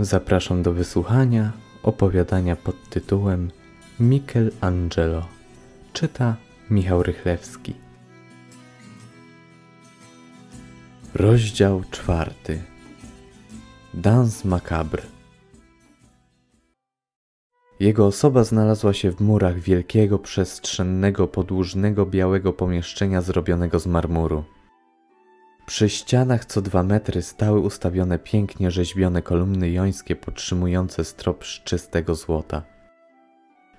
Zapraszam do wysłuchania opowiadania pod tytułem Michelangelo. Czyta Michał Rychlewski. Rozdział czwarty. Dans macabre. Jego osoba znalazła się w murach wielkiego, przestrzennego, podłużnego, białego pomieszczenia zrobionego z marmuru. Przy ścianach co dwa metry stały ustawione pięknie rzeźbione kolumny jońskie podtrzymujące strop z czystego złota.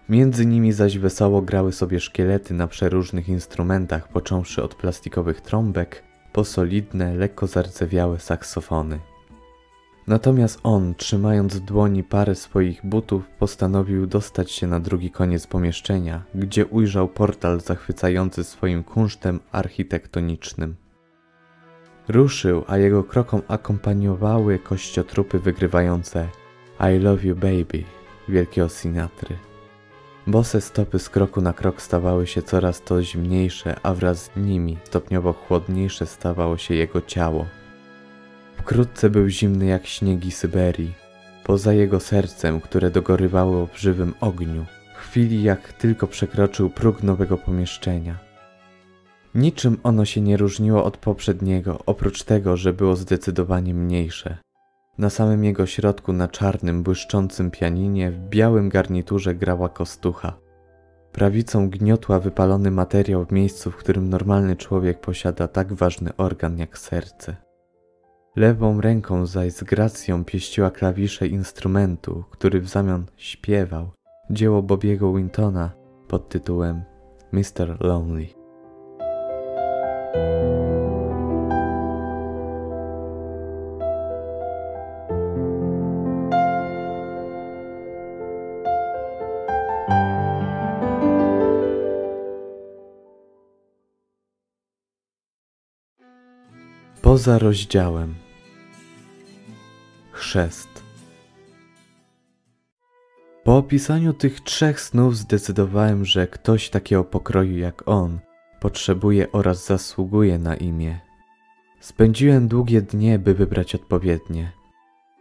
Między nimi zaś wesoło grały sobie szkielety na przeróżnych instrumentach, począwszy od plastikowych trąbek, po solidne, lekko zardzewiałe saksofony. Natomiast on, trzymając w dłoni parę swoich butów, postanowił dostać się na drugi koniec pomieszczenia, gdzie ujrzał portal zachwycający swoim kunsztem architektonicznym. Ruszył, a jego krokom akompaniowały kościotrupy wygrywające I love you baby wielkiego Sinatry. Bose stopy z kroku na krok stawały się coraz to zimniejsze, a wraz z nimi stopniowo chłodniejsze stawało się jego ciało. Wkrótce był zimny jak śniegi Syberii, poza jego sercem, które dogorywało w żywym ogniu, w chwili jak tylko przekroczył próg nowego pomieszczenia. Niczym ono się nie różniło od poprzedniego, oprócz tego, że było zdecydowanie mniejsze. Na samym jego środku, na czarnym, błyszczącym pianinie, w białym garniturze grała kostucha. Prawicą gniotła wypalony materiał w miejscu, w którym normalny człowiek posiada tak ważny organ jak serce. Lewą ręką zaś z gracją pieściła klawisze instrumentu, który w zamian śpiewał dzieło Bobiego Wintona pod tytułem Mr. Lonely. Poza rozdziałem. Chrzest. Po opisaniu tych trzech snów zdecydowałem, że ktoś takiego pokroju jak on potrzebuje oraz zasługuje na imię. Spędziłem długie dnie, by wybrać odpowiednie.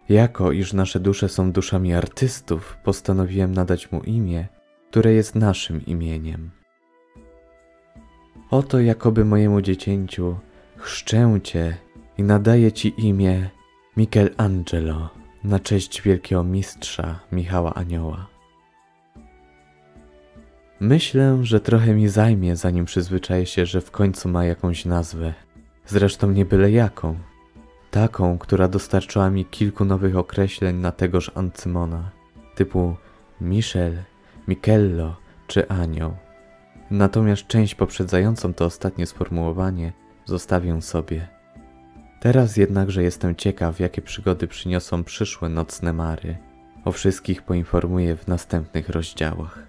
Jako iż nasze dusze są duszami artystów, postanowiłem nadać mu imię, które jest naszym imieniem. Oto jakoby mojemu dziecięciu chrzczę cię i nadaję ci imię Michelangelo na cześć wielkiego mistrza Michała Anioła. Myślę, że trochę mi zajmie, zanim przyzwyczaję się, że w końcu ma jakąś nazwę. Zresztą nie byle jaką. Taką, która dostarczyła mi kilku nowych określeń na tegoż Ancymona, typu Michel, Michello czy Anioł. Natomiast część poprzedzającą to ostatnie sformułowanie zostawię sobie. Teraz jednakże jestem ciekaw, jakie przygody przyniosą przyszłe nocne mary. O wszystkich poinformuję w następnych rozdziałach.